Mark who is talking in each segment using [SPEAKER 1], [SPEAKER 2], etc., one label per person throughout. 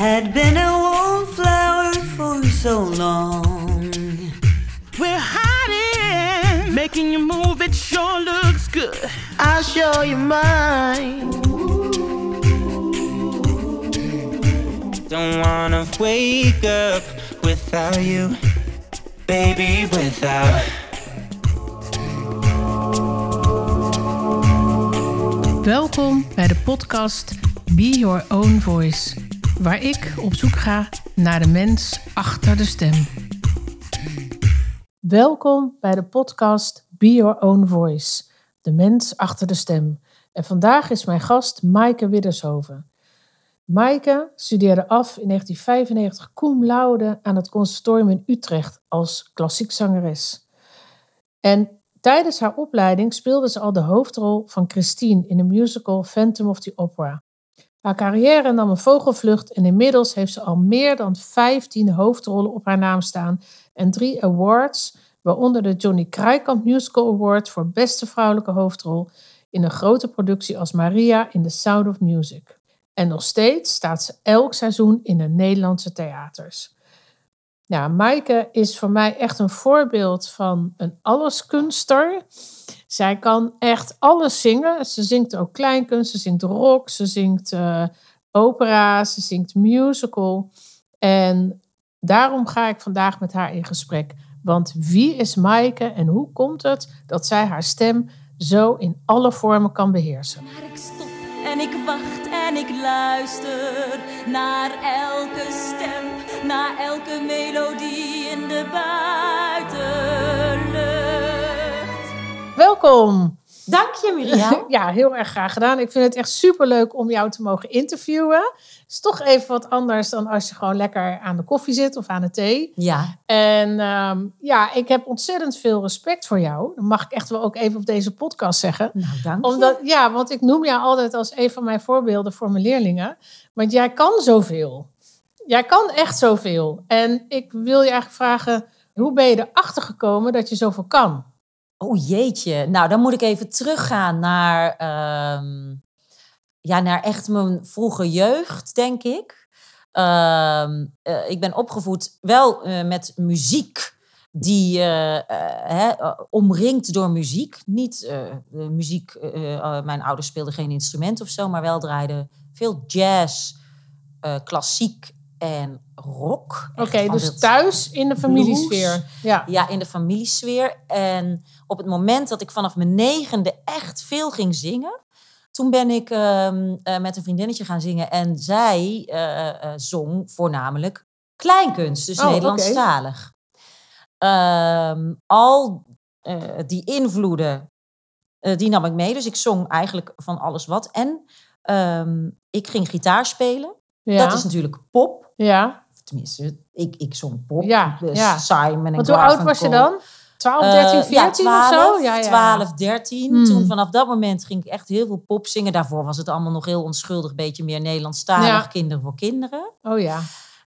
[SPEAKER 1] had been a wallflower for so long.
[SPEAKER 2] We're hiding, making you move. It sure looks good. I'll show you mine. Don't wanna wake up without you, baby, without.
[SPEAKER 3] Welkom bij de podcast Be Your Own Voice, waar ik op zoek ga naar de mens achter de stem. Welkom bij de podcast Be Your Own Voice, de mens achter de stem. En vandaag is mijn gast Maaike Widdershoven. Maaike studeerde af in 1995 cum laude aan het conservatorium in Utrecht als klassiek zangeres. En Tijdens haar opleiding speelde ze al de hoofdrol van Christine in de musical Phantom of the Opera. Haar carrière nam een vogelvlucht en inmiddels heeft ze al meer dan 15 hoofdrollen op haar naam staan en drie awards, waaronder de Johnny Krijkamp Musical Award voor beste vrouwelijke hoofdrol in een grote productie als Maria in The Sound of Music. En nog steeds staat ze elk seizoen in de Nederlandse theaters. Ja, Maaike is voor mij echt een voorbeeld van een alleskunster. Zij kan echt alles zingen. Ze zingt ook kleinkunst, ze zingt rock, ze zingt uh, opera, ze zingt musical. En daarom ga ik vandaag met haar in gesprek. Want wie is Maaike en hoe komt het dat zij haar stem zo in alle vormen kan beheersen?
[SPEAKER 4] Maar ik stop en ik wacht en ik luister naar elke stem na elke melodie in de buitenlucht.
[SPEAKER 3] Welkom.
[SPEAKER 5] Dank je, Miriam.
[SPEAKER 3] ja, heel erg graag gedaan. Ik vind het echt superleuk om jou te mogen interviewen. Het is toch even wat anders dan als je gewoon lekker aan de koffie zit of aan de thee.
[SPEAKER 5] Ja.
[SPEAKER 3] En um, ja, ik heb ontzettend veel respect voor jou. Dat mag ik echt wel ook even op deze podcast zeggen.
[SPEAKER 5] Nou, dank je.
[SPEAKER 3] Omdat, ja, want ik noem jou altijd als een van mijn voorbeelden voor mijn leerlingen. Want jij kan zoveel. Jij kan echt zoveel. En ik wil je eigenlijk vragen, hoe ben je erachter gekomen dat je zoveel kan?
[SPEAKER 5] Oh jeetje, nou dan moet ik even teruggaan naar, uh, ja, naar echt mijn vroege jeugd, denk ik. Uh, uh, ik ben opgevoed wel uh, met muziek die hè, omringd door muziek. Niet muziek, mijn ouders speelden geen instrument of zo, maar wel draaiden veel jazz, klassiek en rock.
[SPEAKER 3] Oké, okay, dus thuis in de familiesfeer.
[SPEAKER 5] Ja. ja, in de familiesfeer. En op het moment dat ik vanaf mijn negende echt veel ging zingen, toen ben ik uh, uh, met een vriendinnetje gaan zingen. En zij uh, zong voornamelijk kleinkunst, dus oh, Nederlandstalig. Okay. al die invloeden, die nam ik mee. Dus ik zong eigenlijk van alles wat. En um, ik ging gitaar spelen. Ja. Dat is natuurlijk pop.
[SPEAKER 3] Ja.
[SPEAKER 5] Tenminste, ik, ik zong pop.
[SPEAKER 3] Ja,
[SPEAKER 5] dus
[SPEAKER 3] ja.
[SPEAKER 5] Simon en
[SPEAKER 3] Want hoe oud was je dan? 12, 13, 14 uh, ja, 12, of zo?
[SPEAKER 5] Ja, ja, 12, 13. Hmm. Toen vanaf dat moment ging ik echt heel veel pop zingen. Daarvoor was het allemaal nog heel onschuldig. Beetje meer Nederlandstalig. Ja. Kinderen voor kinderen.
[SPEAKER 3] Oh ja.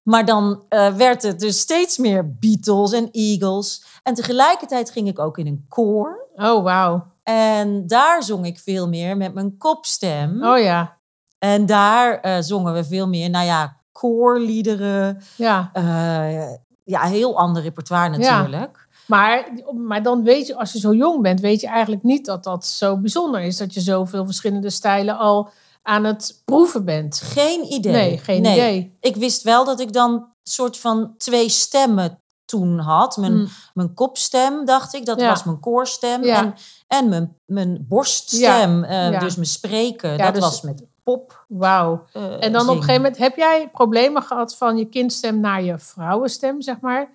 [SPEAKER 5] Maar dan uh, werd het dus steeds meer Beatles en Eagles. En tegelijkertijd ging ik ook in een koor.
[SPEAKER 3] Oh, wauw.
[SPEAKER 5] En daar zong ik veel meer met mijn kopstem.
[SPEAKER 3] Oh ja.
[SPEAKER 5] En daar uh, zongen we veel meer, nou ja, koorliederen.
[SPEAKER 3] Ja.
[SPEAKER 5] Uh, ja, heel ander repertoire natuurlijk.
[SPEAKER 3] Ja. Maar, maar dan weet je, als je zo jong bent, weet je eigenlijk niet dat dat zo bijzonder is. Dat je zoveel verschillende stijlen al aan het proeven bent.
[SPEAKER 5] Geen idee.
[SPEAKER 3] Nee, geen nee. idee.
[SPEAKER 5] Ik wist wel dat ik dan soort van twee stemmen toen had. Mijn, mm. mijn kopstem, dacht ik, dat ja. was mijn koorstem.
[SPEAKER 3] Ja.
[SPEAKER 5] En, en mijn, mijn borststem, ja. Uh, dus mijn spreken, dat
[SPEAKER 3] dus,
[SPEAKER 5] was met pop.
[SPEAKER 3] Wauw. Uh, en dan zingen. op een gegeven moment, heb jij problemen gehad van je kindstem naar je vrouwenstem, zeg maar?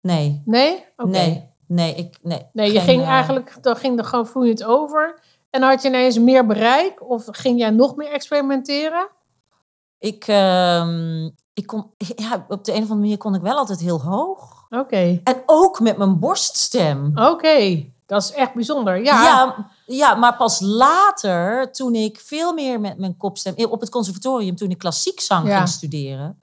[SPEAKER 5] Nee.
[SPEAKER 3] Nee?
[SPEAKER 5] Okay. Nee. Nee, ik, nee.
[SPEAKER 3] Nee, je ging eigenlijk, dan ging er gewoon vloeiend over. En had je ineens meer bereik? Of ging jij nog meer experimenteren?
[SPEAKER 5] Ik, uh, ik kon, ja, op de een of andere manier kon ik wel altijd heel hoog.
[SPEAKER 3] Oké. Okay.
[SPEAKER 5] En ook met mijn borststem.
[SPEAKER 3] Oké. Okay. Dat is echt bijzonder. Ja.
[SPEAKER 5] ja. Ja, maar pas later, toen ik veel meer met mijn kopstem... Op het conservatorium, toen ik klassiek zang ja. ging studeren...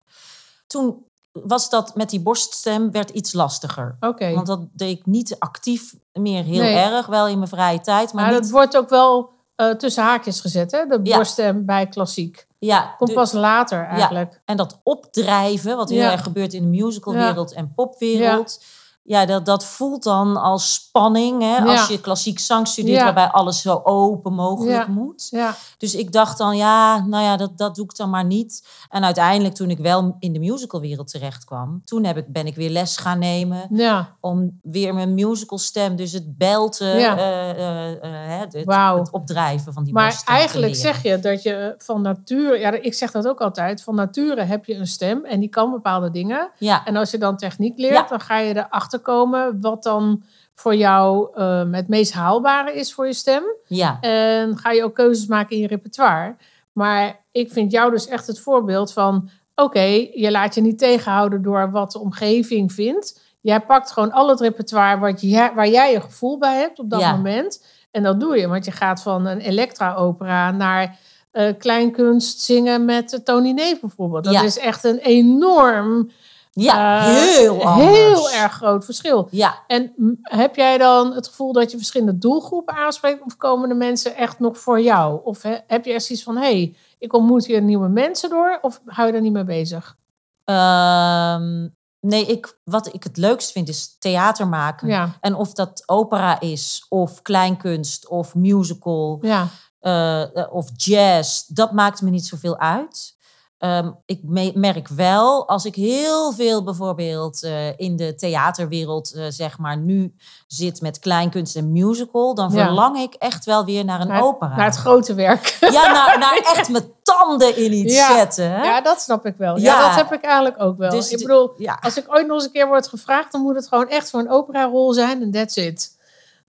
[SPEAKER 5] Toen was dat met die borststem werd iets lastiger.
[SPEAKER 3] Okay.
[SPEAKER 5] Want dat deed ik niet actief meer heel nee. erg. Wel in mijn vrije tijd, maar,
[SPEAKER 3] maar
[SPEAKER 5] niet...
[SPEAKER 3] dat wordt ook wel uh, tussen haakjes gezet, hè? De borststem bij klassiek.
[SPEAKER 5] Ja,
[SPEAKER 3] Komt
[SPEAKER 5] de-
[SPEAKER 3] pas later eigenlijk.
[SPEAKER 5] En dat opdrijven, wat heel
[SPEAKER 3] Ja.
[SPEAKER 5] erg gebeurt in de musicalwereld en popwereld. Ja, dat, dat voelt dan als spanning. Hè? Als je klassiek zang studeert,
[SPEAKER 3] Ja.
[SPEAKER 5] waarbij alles zo open mogelijk
[SPEAKER 3] Ja.
[SPEAKER 5] moet.
[SPEAKER 3] Ja,
[SPEAKER 5] Dus ik dacht dan, ja, nou ja, dat, dat doe ik dan maar niet. En uiteindelijk, toen ik wel in de musicalwereld terecht kwam, toen heb ik, ben ik weer les gaan nemen
[SPEAKER 3] ja.
[SPEAKER 5] om weer mijn musicalstem, dus het belten, eh, eh, eh, het, opdrijven van die
[SPEAKER 3] Maar eigenlijk zeg je dat je van nature, ja, ik zeg dat ook altijd, van nature heb je een stem en die kan bepaalde dingen. En als je dan techniek leert, dan ga je erachter komen wat dan voor jou eh, het meest haalbare is voor je stem.
[SPEAKER 5] ja,
[SPEAKER 3] En ga je ook keuzes maken in je repertoire. Maar ik vind jou dus echt het voorbeeld van: oké, je laat je niet tegenhouden door wat de omgeving vindt. Jij pakt gewoon al het repertoire wat jij, waar jij een gevoel bij hebt op dat
[SPEAKER 5] Ja.
[SPEAKER 3] moment. En dat doe je, want je gaat van een Elektra-opera naar eh, kleinkunst zingen met Tony Neef bijvoorbeeld. Dat
[SPEAKER 5] Ja.
[SPEAKER 3] is echt een enorm,
[SPEAKER 5] ja,
[SPEAKER 3] eh,
[SPEAKER 5] heel anders.
[SPEAKER 3] heel erg groot verschil.
[SPEAKER 5] Ja,
[SPEAKER 3] En heb jij dan het gevoel dat je verschillende doelgroepen aanspreekt? Of komen de mensen echt nog voor jou? Of he- heb je echt zoiets van, hé, hey, ik ontmoet hier nieuwe mensen door? Of hou je daar niet mee bezig?
[SPEAKER 5] Ehm, nee, ik, wat ik het leukst vind is theater maken.
[SPEAKER 3] Ja,
[SPEAKER 5] En of dat opera is, of kleinkunst, of musical,
[SPEAKER 3] ja,
[SPEAKER 5] eh, eh, of jazz, dat maakt me niet zoveel uit. Ehm, ik me- merk wel, als ik heel veel bijvoorbeeld eh, in de theaterwereld, eh, zeg maar, nu zit met kleinkunst en musical, dan
[SPEAKER 3] Ja.
[SPEAKER 5] verlang ik echt wel weer naar een
[SPEAKER 3] naar,
[SPEAKER 5] opera.
[SPEAKER 3] naar het grote werk.
[SPEAKER 5] Ja, naar, naar echt mijn tanden in iets
[SPEAKER 3] Ja.
[SPEAKER 5] zetten. Hè?
[SPEAKER 3] Ja, dat snap ik wel. Ja,
[SPEAKER 5] Ja.
[SPEAKER 3] dat heb ik eigenlijk ook wel.
[SPEAKER 5] Dus
[SPEAKER 3] ik bedoel, als ik ooit nog eens een keer word gevraagd, dan moet het gewoon echt voor een operarol zijn en that's it.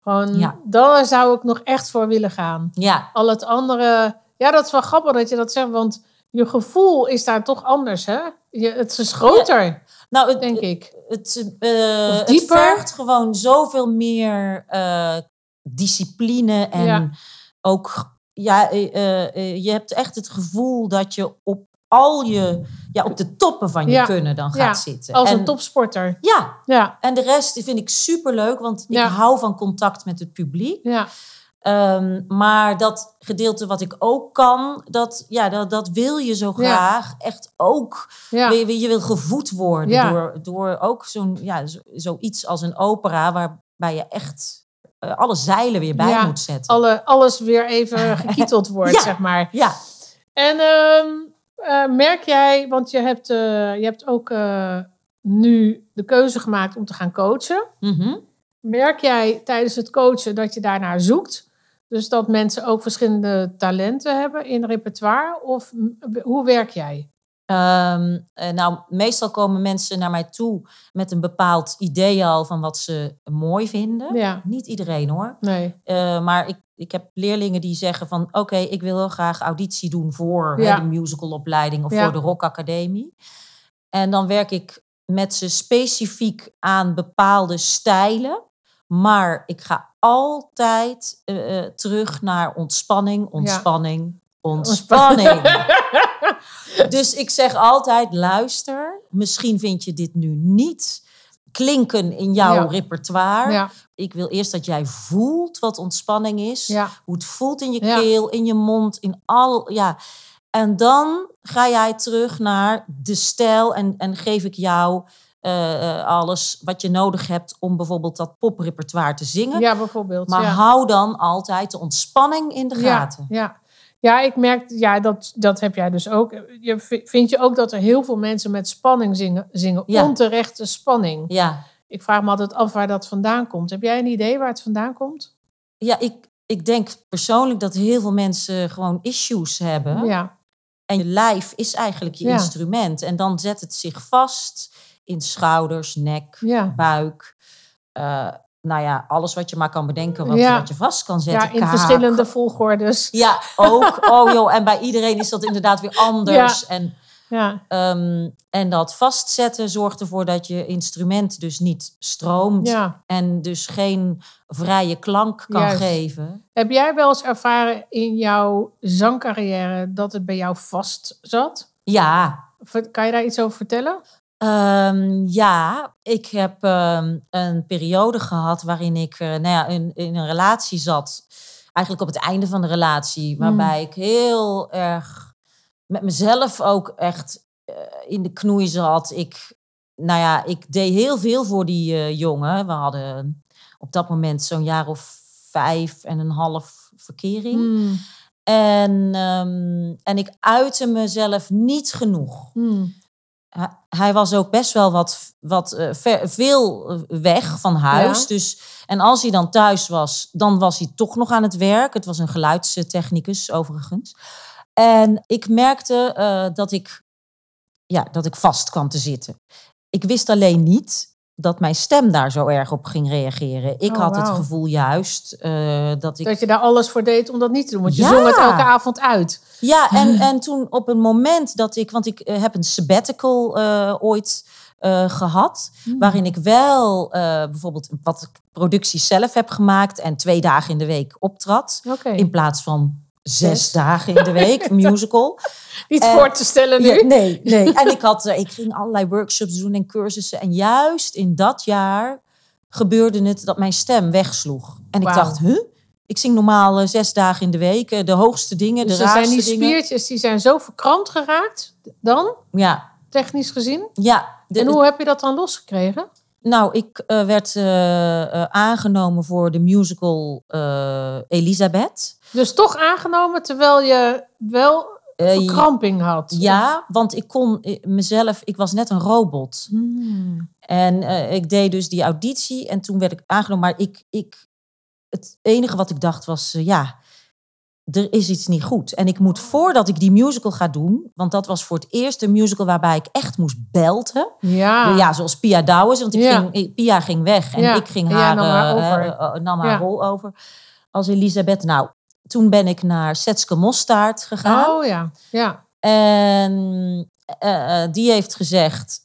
[SPEAKER 3] Gewoon, daar zou ik nog echt voor willen gaan.
[SPEAKER 5] Ja,
[SPEAKER 3] Al het andere, ja, dat is wel grappig dat je dat zegt, want je gevoel is daar toch anders, hè? Je, het is groter,
[SPEAKER 5] nou, het,
[SPEAKER 3] denk ik.
[SPEAKER 5] het, eh,
[SPEAKER 3] Of
[SPEAKER 5] het vergt gewoon zoveel meer eh, discipline en
[SPEAKER 3] Ja.
[SPEAKER 5] ook, ja, eh, je hebt echt het gevoel dat je op al je, ja, op de toppen van je
[SPEAKER 3] Ja.
[SPEAKER 5] kunnen dan
[SPEAKER 3] Ja,
[SPEAKER 5] gaat zitten.
[SPEAKER 3] Als
[SPEAKER 5] en,
[SPEAKER 3] een topsporter.
[SPEAKER 5] Ja,
[SPEAKER 3] Ja,
[SPEAKER 5] en de rest vind ik super leuk, want ik hou van contact met het publiek.
[SPEAKER 3] ja,
[SPEAKER 5] Ehm, maar dat gedeelte wat ik ook kan, dat, ja, dat, dat wil je zo
[SPEAKER 3] Ja.
[SPEAKER 5] graag echt ook
[SPEAKER 3] ja.
[SPEAKER 5] je, je wil gevoed worden
[SPEAKER 3] Ja.
[SPEAKER 5] door, door ook zo'n, ja, zo, zoiets als een opera, waarbij je echt eh, alle zeilen weer bij moet zetten.
[SPEAKER 3] Alle, alles weer even gekieteld wordt, zeg maar.
[SPEAKER 5] Ja,
[SPEAKER 3] En ehm, eh, merk jij, want je hebt, eh, je hebt ook nu de keuze gemaakt om te gaan coachen.
[SPEAKER 5] mhm.
[SPEAKER 3] Merk jij tijdens het coachen dat je daarnaar zoekt? Dus dat mensen ook verschillende talenten hebben in repertoire? Of hoe werk jij?
[SPEAKER 5] Ehm, eh, nou, meestal komen mensen naar mij toe met een bepaald idee al van wat ze mooi vinden.
[SPEAKER 3] Ja,
[SPEAKER 5] Niet iedereen hoor.
[SPEAKER 3] nee.
[SPEAKER 5] Eh, maar ik, ik heb leerlingen die zeggen van... oké, ik wil heel graag auditie doen voor hè,
[SPEAKER 3] Ja.
[SPEAKER 5] de musicalopleiding... of
[SPEAKER 3] Ja.
[SPEAKER 5] voor de rockacademie. En dan werk ik met ze specifiek aan bepaalde stijlen. Maar ik ga altijd eh, eh, terug naar ontspanning, ontspanning, ontspanning. dus ik zeg altijd, luister, misschien vind je dit nu niet klinken in jouw
[SPEAKER 3] Ja.
[SPEAKER 5] repertoire.
[SPEAKER 3] Ja,
[SPEAKER 5] Ik wil eerst dat jij voelt wat ontspanning is. Hoe het voelt in je keel, in je mond, in al. Ja. En dan ga jij terug naar de stijl en, en geef ik jou eh, eh, alles wat je nodig hebt om bijvoorbeeld dat poprepertoire te zingen.
[SPEAKER 3] ja bijvoorbeeld.
[SPEAKER 5] maar
[SPEAKER 3] ja.
[SPEAKER 5] hou dan altijd de ontspanning in de gaten.
[SPEAKER 3] Ja, ja. ja ik merk, ja, dat, dat heb jij dus ook. Je, vind je ook dat er heel veel mensen met spanning zingen, zingen
[SPEAKER 5] Ja.
[SPEAKER 3] onterechte spanning?
[SPEAKER 5] Ja,
[SPEAKER 3] Ik vraag me altijd af waar dat vandaan komt. Heb jij een idee waar het vandaan komt?
[SPEAKER 5] ja ik, ik denk persoonlijk dat heel veel mensen gewoon issues hebben.
[SPEAKER 3] Ja,
[SPEAKER 5] En je lijf is eigenlijk je instrument. En dan zet het zich vast in schouders, nek,
[SPEAKER 3] ja.
[SPEAKER 5] buik. eh, nou ja, alles wat je maar kan bedenken wat,
[SPEAKER 3] Ja.
[SPEAKER 5] wat je vast kan zetten.
[SPEAKER 3] ja in
[SPEAKER 5] Kaak.
[SPEAKER 3] verschillende volgordes.
[SPEAKER 5] Ja, ook. Oh joh, en bij iedereen is dat inderdaad weer anders. En,
[SPEAKER 3] Ja,
[SPEAKER 5] ehm, en dat vastzetten zorgt ervoor dat je instrument dus niet stroomt.
[SPEAKER 3] ja.
[SPEAKER 5] En dus geen vrije klank kan
[SPEAKER 3] Juist.
[SPEAKER 5] geven.
[SPEAKER 3] Heb jij wel eens ervaren in jouw zangcarrière dat het bij jou vast zat?
[SPEAKER 5] Ja,
[SPEAKER 3] Kan je daar iets over vertellen?
[SPEAKER 5] Ehm, ja, ik heb ehm, een periode gehad waarin ik eh, nou ja, in, in een relatie zat. Eigenlijk op het einde van de relatie, waarbij ik heel erg met mezelf ook echt eh, in de knoei zat. Ik, nou ja, ik deed heel veel voor die eh, jongen. We hadden op dat moment zo'n jaar of vijf en een half verkering.
[SPEAKER 3] Hmm.
[SPEAKER 5] En, ehm, en ik uitte mezelf niet genoeg.
[SPEAKER 3] Hmm.
[SPEAKER 5] Hij- was ook best wel wat, wat eh, ver- veel eh, weg van huis.
[SPEAKER 3] Ja.
[SPEAKER 5] Dus, en als hij dan thuis was, dan was hij toch nog aan het werk. Het was een geluidstechnicus overigens. En ik merkte eh, dat, ik, ja, dat ik vast kwam te zitten. Ik wist alleen niet dat mijn stem daar zo erg op ging reageren. Ik
[SPEAKER 3] Oh,
[SPEAKER 5] had het gevoel juist eh, dat ik...
[SPEAKER 3] Dat je daar alles voor deed om dat niet te doen. Want je zong het elke avond uit.
[SPEAKER 5] Ja, en, en toen op een moment dat ik, want ik eh, heb een sabbatical eh, ooit eh, gehad,
[SPEAKER 3] Hmm.
[SPEAKER 5] waarin ik wel bijvoorbeeld wat producties zelf heb gemaakt en twee dagen in de week optrad, in plaats van zes dagen in de week, musical.
[SPEAKER 3] Niet voor te stellen nu.
[SPEAKER 5] Ja, nee, nee. En ik, had, eh, ik ging allerlei workshops doen en cursussen. En juist in dat jaar gebeurde het dat mijn stem wegsloeg. En ik dacht, huh? Ik zing normaal eh, zes dagen in de week, eh, de hoogste dingen,
[SPEAKER 3] Dus
[SPEAKER 5] de
[SPEAKER 3] zijn
[SPEAKER 5] raarste
[SPEAKER 3] die
[SPEAKER 5] dingen.
[SPEAKER 3] spiertjes die zijn zo verkrampt geraakt, dan,
[SPEAKER 5] Ja,
[SPEAKER 3] technisch gezien.
[SPEAKER 5] ja. De-
[SPEAKER 3] En hoe heb je dat dan losgekregen?
[SPEAKER 5] Nou, ik eh, werd eh, eh, aangenomen voor de musical Elisabeth.
[SPEAKER 3] Dus toch aangenomen terwijl je wel verkramping had.
[SPEAKER 5] ja, want ik kon mezelf, ik was net een robot.
[SPEAKER 3] Hmm.
[SPEAKER 5] En ik deed dus die auditie en toen werd ik aangenomen. Maar ik, ik, het enige wat ik dacht was, ja, er is iets niet goed. En ik moet voordat ik die musical ga doen, want dat was voor het eerst een musical waarbij ik echt moest belten.
[SPEAKER 3] Ja.
[SPEAKER 5] Ja, zoals Pia Douwes, want ik
[SPEAKER 3] Ja.
[SPEAKER 5] ging, ik- Pia ging weg en
[SPEAKER 3] Ja,
[SPEAKER 5] ik ging haar,
[SPEAKER 3] nam haar
[SPEAKER 5] eh,
[SPEAKER 3] over.
[SPEAKER 5] eh, eh, nam haar rol over als Elisabeth. Nou, toen ben ik naar Setske Mostaart gegaan.
[SPEAKER 3] Oh ja, ja.
[SPEAKER 5] En die heeft gezegd,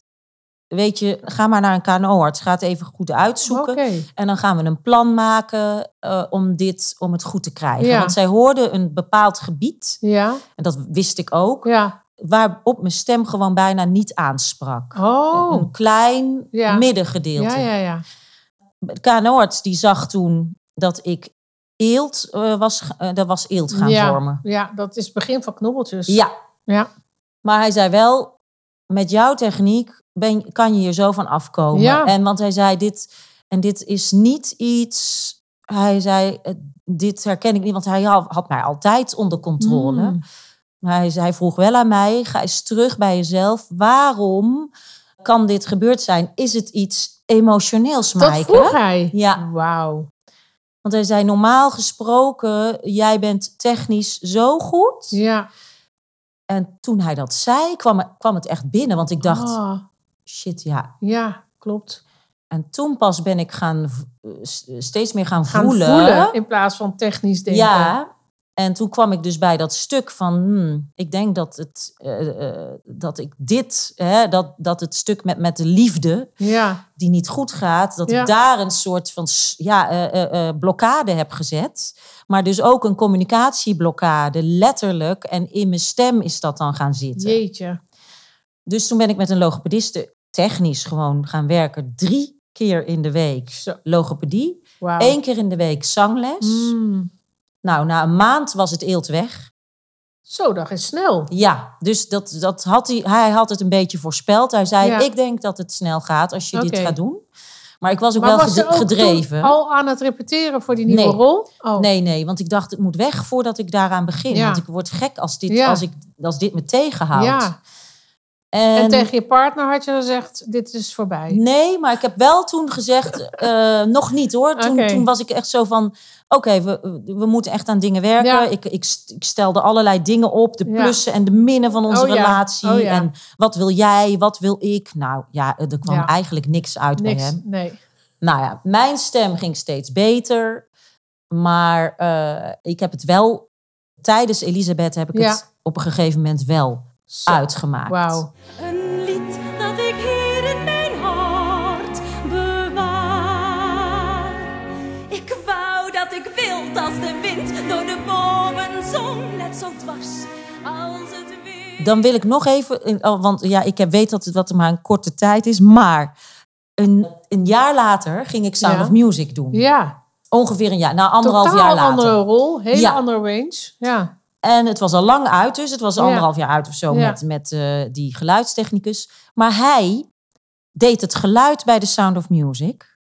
[SPEAKER 5] weet je, ga maar naar een KNO-arts. Ga het even goed uitzoeken. En dan gaan we een plan maken eh, om dit, om het goed te krijgen.
[SPEAKER 3] Ja.
[SPEAKER 5] Want zij hoorde een bepaald gebied,
[SPEAKER 3] Ja,
[SPEAKER 5] en dat wist ik ook,
[SPEAKER 3] ja.
[SPEAKER 5] waarop mijn stem gewoon bijna niet aansprak.
[SPEAKER 3] Oh.
[SPEAKER 5] Een klein middengedeelte.
[SPEAKER 3] Ja, ja, ja.
[SPEAKER 5] De KNO-arts die zag toen dat ik eelt eh, was, eh, er was eelt gaan vormen.
[SPEAKER 3] Ja, dat is het begin van knobbeltjes.
[SPEAKER 5] Ja,
[SPEAKER 3] Ja.
[SPEAKER 5] maar hij zei wel, met jouw techniek ben, kan je hier zo van afkomen.
[SPEAKER 3] Ja.
[SPEAKER 5] En want hij zei dit, en dit is niet iets, hij zei, eh, dit herken ik niet, want hij had, mij altijd onder controle.
[SPEAKER 3] Mm.
[SPEAKER 5] Maar hij, zei- hij vroeg wel aan mij, ga eens terug bij jezelf. Waarom kan dit gebeurd zijn? Is het iets emotioneels,
[SPEAKER 3] Dat
[SPEAKER 5] Maaike?
[SPEAKER 3] vroeg hij.
[SPEAKER 5] Ja.
[SPEAKER 3] Wauw.
[SPEAKER 5] Want hij zei, normaal gesproken, jij bent technisch zo goed.
[SPEAKER 3] Ja.
[SPEAKER 5] En toen hij dat zei, kwam, kwam het echt binnen. Want ik dacht,
[SPEAKER 3] Ah,
[SPEAKER 5] shit, ja.
[SPEAKER 3] ja, klopt.
[SPEAKER 5] En toen pas ben ik gaan eh, steeds meer gaan,
[SPEAKER 3] Gaan
[SPEAKER 5] voelen.
[SPEAKER 3] voelen. in plaats van technisch denken.
[SPEAKER 5] Ja. En toen kwam ik dus bij dat stuk van, hmm, ik denk dat, het, eh, eh, dat ik dit, hè, dat, dat het stuk met, met de liefde,
[SPEAKER 3] Ja.
[SPEAKER 5] die niet goed gaat, dat
[SPEAKER 3] Ja.
[SPEAKER 5] ik daar een soort van ja, eh, blokkade heb gezet. Maar dus ook een communicatieblokkade, letterlijk. En in mijn stem is dat dan gaan zitten.
[SPEAKER 3] Jeetje.
[SPEAKER 5] Dus toen ben ik met een logopediste technisch gewoon gaan werken. Drie keer in de week
[SPEAKER 3] Zo.
[SPEAKER 5] logopedie. Eén keer in de week zangles.
[SPEAKER 3] Mm.
[SPEAKER 5] Nou, na een maand was het eelt weg.
[SPEAKER 3] Zo, dat is snel.
[SPEAKER 5] Ja, dus dat, dat had hij, hij had het een beetje voorspeld. Hij zei,
[SPEAKER 3] Ja.
[SPEAKER 5] ik denk dat het snel gaat als je dit gaat doen. Maar ik was ook
[SPEAKER 3] Maar
[SPEAKER 5] wel
[SPEAKER 3] was ook
[SPEAKER 5] gedreven.
[SPEAKER 3] al aan het repeteren voor die nieuwe
[SPEAKER 5] Nee.
[SPEAKER 3] rol? Oh.
[SPEAKER 5] Nee, nee, want ik dacht, het moet weg voordat ik daaraan begin.
[SPEAKER 3] Ja.
[SPEAKER 5] Want ik word gek als dit,
[SPEAKER 3] Ja.
[SPEAKER 5] als ik, als dit me tegenhoudt. En,
[SPEAKER 3] En tegen je partner had je gezegd, dit is voorbij.
[SPEAKER 5] Nee, maar ik heb wel toen gezegd, eh, nog niet hoor. Toen, toen was ik echt zo van, oké, we, we moeten echt aan dingen werken.
[SPEAKER 3] Ja.
[SPEAKER 5] Ik, ik, ik stelde allerlei dingen op, de
[SPEAKER 3] Ja.
[SPEAKER 5] plussen en de minnen van onze
[SPEAKER 3] Oh ja,
[SPEAKER 5] relatie.
[SPEAKER 3] oh.
[SPEAKER 5] En wat wil jij, wat wil ik? Nou ja, er kwam eigenlijk niks uit bij hem.
[SPEAKER 3] Nee.
[SPEAKER 5] Nou ja, mijn stem ging steeds beter. Maar eh, ik heb het wel, tijdens Elisabeth heb ik het op een gegeven moment wel
[SPEAKER 3] Zo.
[SPEAKER 5] uitgemaakt.
[SPEAKER 3] Wauw.
[SPEAKER 4] Een lied dat ik hier in mijn hart bewaar. Ik wou dat ik wild als de wind door de bomen zong, net zo dwars als het weer.
[SPEAKER 5] Dan wil ik nog even, oh, want ja, ik heb, weet dat het, het maar een korte tijd is, maar een, een jaar later ging ik Sound
[SPEAKER 3] Ja.
[SPEAKER 5] of Music doen.
[SPEAKER 3] Ja.
[SPEAKER 5] Ongeveer een jaar, nou anderhalf
[SPEAKER 3] Totaal
[SPEAKER 5] jaar later.
[SPEAKER 3] andere rol. Hele
[SPEAKER 5] Ja.
[SPEAKER 3] andere range. Ja.
[SPEAKER 5] En het was al lang uit dus. Het was anderhalf jaar uit of zo met, met eh, die geluidstechnicus. Maar hij deed het geluid bij The Sound of Music.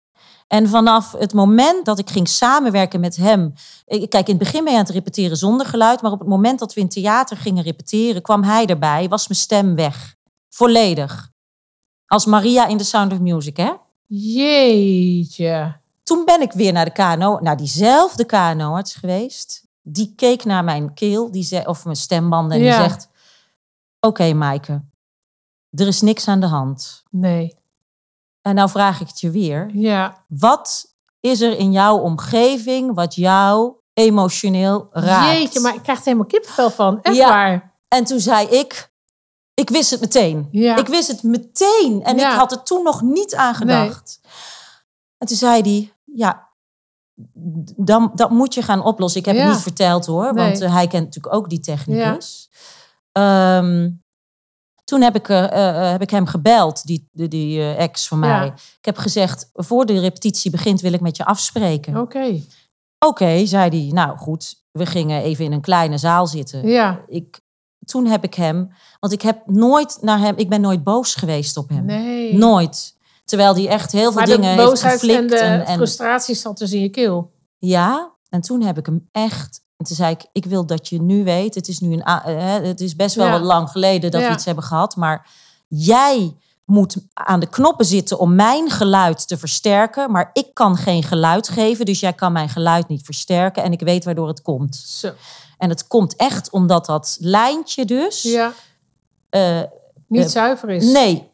[SPEAKER 5] En vanaf het moment dat ik ging samenwerken met hem... ik- Kijk, in het begin ben je aan het repeteren zonder geluid. Maar op het moment dat we in theater gingen repeteren... kwam hij erbij, was mijn stem weg. Volledig. Als Maria in The Sound of Music, hè?
[SPEAKER 3] Jeetje.
[SPEAKER 5] Toen ben ik weer naar de KNO, naar diezelfde KNO-arts geweest. Die keek naar mijn keel, die zei, of mijn stembanden, en
[SPEAKER 3] Ja.
[SPEAKER 5] die zegt... Oké, Maaike, er is niks aan de hand.
[SPEAKER 3] Nee.
[SPEAKER 5] En nou vraag ik het je weer.
[SPEAKER 3] Ja.
[SPEAKER 5] Wat is er in jouw omgeving wat jou emotioneel raakt?
[SPEAKER 3] Jeetje, maar ik krijg er helemaal kippenvel van. Echt
[SPEAKER 5] Ja.
[SPEAKER 3] waar.
[SPEAKER 5] En toen zei ik... Ik wist het meteen.
[SPEAKER 3] Ja.
[SPEAKER 5] Ik wist het meteen. En
[SPEAKER 3] Ja.
[SPEAKER 5] ik had er toen nog niet aan gedacht. En toen zei hij, ja, dan, dat moet je gaan oplossen. Ik heb
[SPEAKER 3] Ja.
[SPEAKER 5] het niet verteld hoor,
[SPEAKER 3] Nee.
[SPEAKER 5] want eh, hij kent natuurlijk ook die technicus. Ehm, toen heb ik, eh, eh, heb ik hem gebeld, die, die, die ex van mij.
[SPEAKER 3] Ja.
[SPEAKER 5] Ik heb gezegd, voor de repetitie begint wil ik met je afspreken.
[SPEAKER 3] Oké.
[SPEAKER 5] Oké, zei hij. Nou goed, we gingen even in een kleine zaal zitten
[SPEAKER 3] Ja.
[SPEAKER 5] ik, toen heb ik hem, want ik heb nooit naar hem, ik ben nooit boos geweest op hem.
[SPEAKER 3] Nee.
[SPEAKER 5] Nooit. Terwijl hij echt heel veel
[SPEAKER 3] maar
[SPEAKER 5] dingen
[SPEAKER 3] de
[SPEAKER 5] heeft
[SPEAKER 3] boosheid en
[SPEAKER 5] geflikt.
[SPEAKER 3] de
[SPEAKER 5] En, en,
[SPEAKER 3] frustratie zat dus in je keel.
[SPEAKER 5] ja, en toen heb ik hem echt. En toen zei ik, ik wil dat je nu weet, het is nu een, eh, het is best wel
[SPEAKER 3] Ja.
[SPEAKER 5] wat lang geleden dat
[SPEAKER 3] Ja.
[SPEAKER 5] we iets hebben gehad, maar jij moet aan de knoppen zitten om mijn geluid te versterken, maar ik kan geen geluid geven, dus jij kan mijn geluid niet versterken en ik weet waardoor het komt.
[SPEAKER 3] Zo.
[SPEAKER 5] En het komt echt omdat dat lijntje dus
[SPEAKER 3] Ja.
[SPEAKER 5] eh,
[SPEAKER 3] Niet
[SPEAKER 5] Eh,
[SPEAKER 3] zuiver is.
[SPEAKER 5] Nee.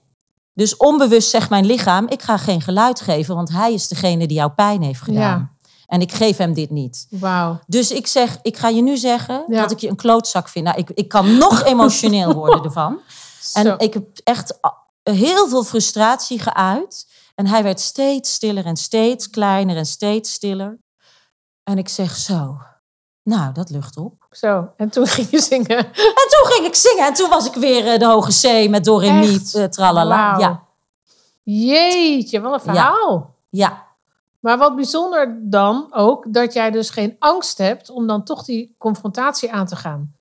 [SPEAKER 5] Dus onbewust zegt mijn lichaam, ik ga geen geluid geven, want hij is degene die jou pijn heeft gedaan. En ik geef hem dit niet.
[SPEAKER 3] Wauw.
[SPEAKER 5] Dus ik zeg, ik ga je nu zeggen
[SPEAKER 3] Ja.
[SPEAKER 5] dat ik je een klootzak vind. Nou, ik, ik kan nog emotioneel worden ervan.
[SPEAKER 3] Zo.
[SPEAKER 5] En ik heb echt heel veel frustratie geuit. En hij werd steeds stiller en steeds kleiner en steeds stiller. En ik zeg zo, nou, dat lucht op.
[SPEAKER 3] Zo. En toen ging je zingen.
[SPEAKER 5] En toen ging ik zingen en toen was ik weer eh, de hoge C met do, re, mi,
[SPEAKER 3] Echt?
[SPEAKER 5] eh, tralala. Ja,
[SPEAKER 3] Jeetje, wat een
[SPEAKER 5] Ja.
[SPEAKER 3] verhaal.
[SPEAKER 5] ja.
[SPEAKER 3] Maar wat bijzonder dan ook, dat jij dus geen angst hebt om dan toch die confrontatie aan te gaan.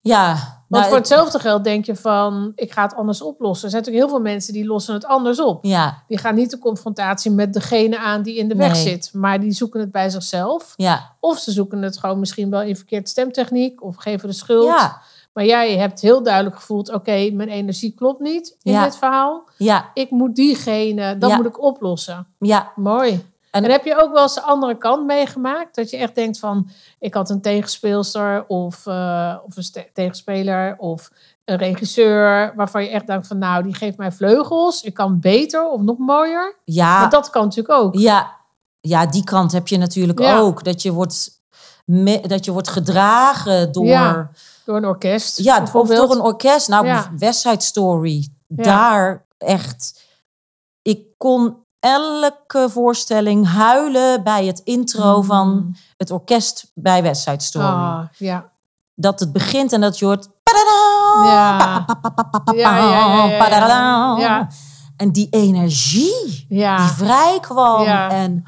[SPEAKER 5] Ja,
[SPEAKER 3] Want
[SPEAKER 5] nou,
[SPEAKER 3] voor hetzelfde geld denk je van, ik ga het anders oplossen. Er zijn natuurlijk heel veel mensen die lossen het anders op.
[SPEAKER 5] Ja,
[SPEAKER 3] Die gaan niet de confrontatie met degene aan die in de weg zit. Maar die zoeken het bij zichzelf.
[SPEAKER 5] ja,
[SPEAKER 3] Of ze zoeken het gewoon misschien wel in verkeerd stemtechniek. Of geven de schuld.
[SPEAKER 5] ja,
[SPEAKER 3] Maar jij hebt heel duidelijk gevoeld, oké, mijn energie klopt niet in dit verhaal.
[SPEAKER 5] ja,
[SPEAKER 3] Ik moet diegene, dat moet ik oplossen.
[SPEAKER 5] ja.
[SPEAKER 3] Mooi.
[SPEAKER 5] En-
[SPEAKER 3] En, heb je ook wel eens de andere kant meegemaakt? Dat je echt denkt van, ik had een tegenspeelster of, eh, of een tegenspeler of een regisseur... waarvan je echt denkt van, nou, die geeft mij vleugels. Ik kan beter of nog mooier.
[SPEAKER 5] Ja,
[SPEAKER 3] Want dat kan natuurlijk ook.
[SPEAKER 5] ja, ja, die kant heb je natuurlijk
[SPEAKER 3] Ja.
[SPEAKER 5] ook. Dat je wordt, me- dat je wordt gedragen door...
[SPEAKER 3] Ja,
[SPEAKER 5] Ja,
[SPEAKER 3] Door een orkest
[SPEAKER 5] of
[SPEAKER 3] bijvoorbeeld.
[SPEAKER 5] door een orkest. Nou,
[SPEAKER 3] Ja.
[SPEAKER 5] West Side Story.
[SPEAKER 3] Ja.
[SPEAKER 5] Daar echt... Ik kon elke voorstelling huilen bij het intro
[SPEAKER 3] Mm.
[SPEAKER 5] van het orkest bij West Story.
[SPEAKER 3] Ah, ja.
[SPEAKER 5] Dat het begint en dat je hoort...
[SPEAKER 3] Ja.
[SPEAKER 5] En die energie die vrij kwam.
[SPEAKER 3] Ja.
[SPEAKER 5] En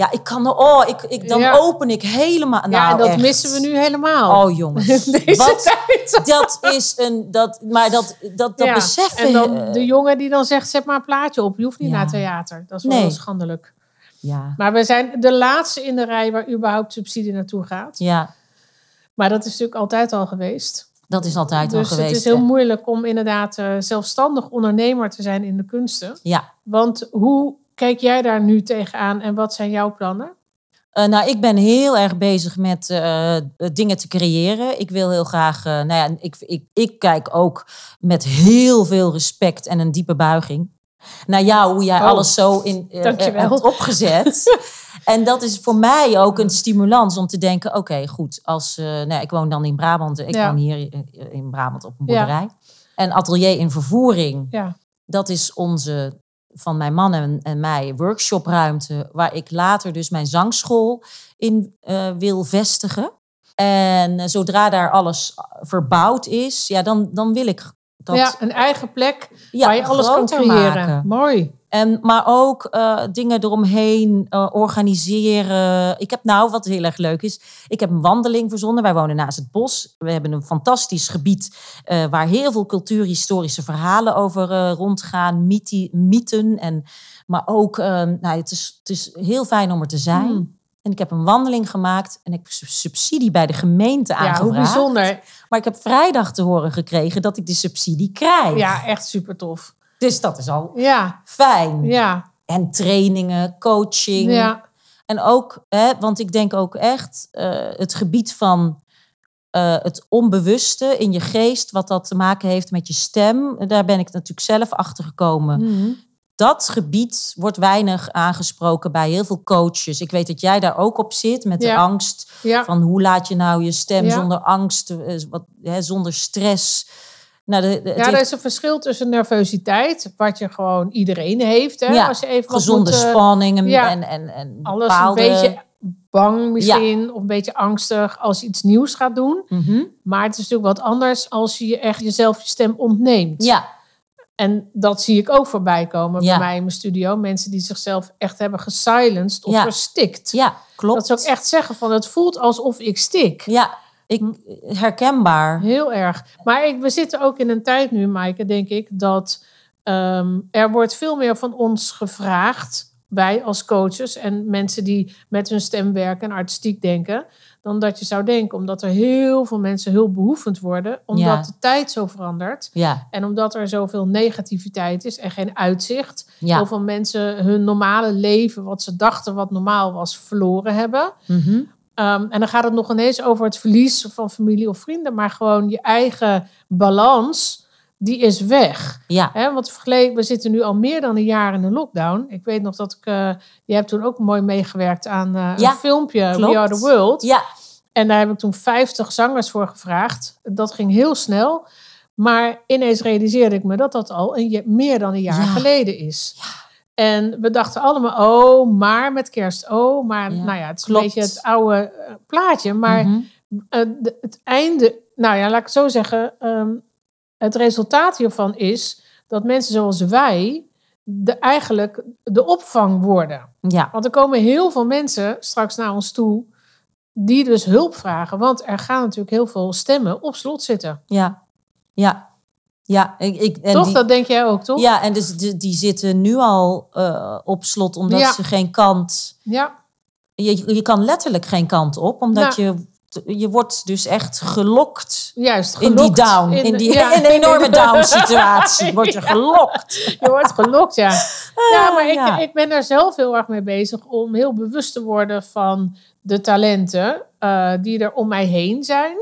[SPEAKER 5] ja, ik kan oh, ik, ik, dan
[SPEAKER 3] Ja.
[SPEAKER 5] open ik helemaal.
[SPEAKER 3] ja,
[SPEAKER 5] Nou,
[SPEAKER 3] en dat
[SPEAKER 5] echt.
[SPEAKER 3] missen we nu helemaal.
[SPEAKER 5] Oh jongens,
[SPEAKER 3] Deze
[SPEAKER 5] wat,
[SPEAKER 3] tijd.
[SPEAKER 5] dat is een, dat, maar dat, dat, dat
[SPEAKER 3] Ja,
[SPEAKER 5] beseffen.
[SPEAKER 3] En dan
[SPEAKER 5] eh,
[SPEAKER 3] de jongen die dan zegt, zet maar een plaatje op. Je hoeft niet
[SPEAKER 5] Ja.
[SPEAKER 3] naar theater. Dat is wel
[SPEAKER 5] Nee.
[SPEAKER 3] schandelijk.
[SPEAKER 5] ja,
[SPEAKER 3] Maar we zijn de laatste in de rij waar überhaupt subsidie naartoe gaat.
[SPEAKER 5] ja,
[SPEAKER 3] Maar dat is natuurlijk altijd al geweest.
[SPEAKER 5] dat is altijd
[SPEAKER 3] dus
[SPEAKER 5] al geweest.
[SPEAKER 3] het is heel
[SPEAKER 5] hè.
[SPEAKER 3] moeilijk om inderdaad eh, zelfstandig ondernemer te zijn in de kunsten.
[SPEAKER 5] Ja,
[SPEAKER 3] Want hoe kijk jij daar nu tegenaan en wat zijn jouw plannen?
[SPEAKER 5] Eh, nou, ik ben heel erg bezig met eh, dingen te creëren. Ik wil heel graag, eh, nou ja, ik, ik, ik kijk ook met heel veel respect en een diepe buiging naar jou, hoe jij
[SPEAKER 3] Oh,
[SPEAKER 5] alles zo in, eh, eh, hebt opgezet. en dat is voor mij ook een stimulans om te denken, oké, goed, als, eh, nou, ik woon dan in Brabant, ik
[SPEAKER 3] Ja.
[SPEAKER 5] woon hier in- Brabant op een
[SPEAKER 3] Ja.
[SPEAKER 5] boerderij. En atelier in vervoering,
[SPEAKER 3] Ja,
[SPEAKER 5] dat is onze, van mijn man en, en mij, workshopruimte, waar ik later dus mijn zangschool in eh, wil vestigen. En eh, zodra daar alles verbouwd is, ja, dan, dan wil ik dat
[SPEAKER 3] ja een eigen plek
[SPEAKER 5] ja,
[SPEAKER 3] waar je alles kan creëren.
[SPEAKER 5] maken.
[SPEAKER 3] Mooi.
[SPEAKER 5] En, maar ook eh, dingen eromheen eh, organiseren. Ik heb nou, wat heel erg leuk is, ik heb een wandeling verzonnen. Wij wonen naast het bos. We hebben een fantastisch gebied eh, waar heel veel cultuurhistorische verhalen over rondgaan. Mythi, mythen. En, maar ook, nou, het, is, het is heel fijn om er te zijn.
[SPEAKER 3] Hmm.
[SPEAKER 5] En ik heb een wandeling gemaakt en ik heb sub- subsidie bij de gemeente
[SPEAKER 3] Ja, hoe bijzonder.
[SPEAKER 5] Maar ik heb vrijdag te horen gekregen dat ik de subsidie krijg.
[SPEAKER 3] Ja, echt super tof.
[SPEAKER 5] Dus dat is al
[SPEAKER 3] Ja,
[SPEAKER 5] fijn.
[SPEAKER 3] ja,
[SPEAKER 5] En trainingen, coaching.
[SPEAKER 3] ja.
[SPEAKER 5] En ook, hè, want ik denk ook echt eh, het gebied van eh, het onbewuste in je geest, wat dat te maken heeft met je stem. Daar ben ik natuurlijk zelf achter gekomen.
[SPEAKER 3] Mhm.
[SPEAKER 5] Dat gebied wordt weinig aangesproken bij heel veel coaches. Ik weet dat jij daar ook op zit met de angst
[SPEAKER 3] Ja.
[SPEAKER 5] van hoe laat je nou je stem
[SPEAKER 3] Ja.
[SPEAKER 5] zonder angst, eh, wat, hè, zonder stress. Nou, de, de- het
[SPEAKER 3] Ja, er is een verschil tussen nervositeit, wat je gewoon iedereen heeft. Hè?
[SPEAKER 5] Ja,
[SPEAKER 3] Als je even wat
[SPEAKER 5] gezonde
[SPEAKER 3] moet, eh,
[SPEAKER 5] spanning en,
[SPEAKER 3] ja.
[SPEAKER 5] en, en, en
[SPEAKER 3] Alles
[SPEAKER 5] bepaalde...
[SPEAKER 3] een beetje bang misschien, of een beetje angstig als je iets nieuws gaat doen.
[SPEAKER 5] Mhm.
[SPEAKER 3] Maar het is natuurlijk wat anders als je je echt jezelf je stem ontneemt.
[SPEAKER 5] Ja,
[SPEAKER 3] En dat zie ik ook voorbij komen bij mij in mijn studio. Mensen die zichzelf echt hebben gesilenced of verstikt.
[SPEAKER 5] ja, klopt.
[SPEAKER 3] Dat ze ook echt zeggen van het voelt alsof ik stik.
[SPEAKER 5] Ja, ik, herkenbaar.
[SPEAKER 3] Heel erg. Maar ik, we zitten ook in een tijd nu, Maaike, denk ik, dat ehm, er wordt veel meer van ons gevraagd, wij als coaches en mensen die met hun stem werken en artistiek denken, dan dat je zou denken. Omdat er heel veel mensen hulpbehoevend worden, omdat
[SPEAKER 5] Ja.
[SPEAKER 3] de tijd zo verandert.
[SPEAKER 5] Ja,
[SPEAKER 3] En omdat er zoveel negativiteit is en geen uitzicht.
[SPEAKER 5] ja.
[SPEAKER 3] Heel veel mensen hun normale leven, wat ze dachten wat normaal was, verloren hebben.
[SPEAKER 5] Mhm.
[SPEAKER 3] Ehm, en dan gaat het nog ineens over het verlies van familie of vrienden, maar gewoon je eigen balans, die is weg.
[SPEAKER 5] ja.
[SPEAKER 3] Want we zitten nu al meer dan een jaar in een lockdown. Ik weet nog dat ik, eh, je hebt toen ook mooi meegewerkt aan eh,
[SPEAKER 5] Ja,
[SPEAKER 3] een filmpje,
[SPEAKER 5] klopt.
[SPEAKER 3] We Are The World.
[SPEAKER 5] ja.
[SPEAKER 3] En daar heb ik toen 50 zangers voor gevraagd. Dat ging heel snel. Maar ineens realiseerde ik me dat dat al een, ja- meer dan een jaar
[SPEAKER 5] Ja.
[SPEAKER 3] geleden is. En we dachten allemaal, oh, maar met kerst, oh, maar
[SPEAKER 5] Ja,
[SPEAKER 3] nou ja, het is
[SPEAKER 5] klopt.
[SPEAKER 3] een beetje het oude eh, plaatje. Maar
[SPEAKER 5] Mhm.
[SPEAKER 3] eh, het einde, nou ja, laat ik het zo zeggen, ehm, het resultaat hiervan is dat mensen zoals wij de, eigenlijk de opvang worden.
[SPEAKER 5] ja.
[SPEAKER 3] Want er komen heel veel mensen straks naar ons toe die dus hulp vragen. Want er gaan natuurlijk heel veel stemmen op slot zitten.
[SPEAKER 5] Ja, ja, ja. Ik, ik, en
[SPEAKER 3] toch?
[SPEAKER 5] die-
[SPEAKER 3] dat denk jij ook, toch?
[SPEAKER 5] Ja, en dus die, die zitten nu al eh, op slot omdat
[SPEAKER 3] Ja.
[SPEAKER 5] ze geen kant.
[SPEAKER 3] Ja,
[SPEAKER 5] Je, je kan letterlijk geen kant op, omdat je, je wordt dus echt gelokt.
[SPEAKER 3] juist.
[SPEAKER 5] In die down, in, die
[SPEAKER 3] ja.
[SPEAKER 5] in een enorme down situatie word je gelokt.
[SPEAKER 3] Je wordt gelokt, ja. Ja, maar ik, ik ben er zelf heel erg mee bezig om heel bewust te worden van de talenten eh, die er om mij heen zijn.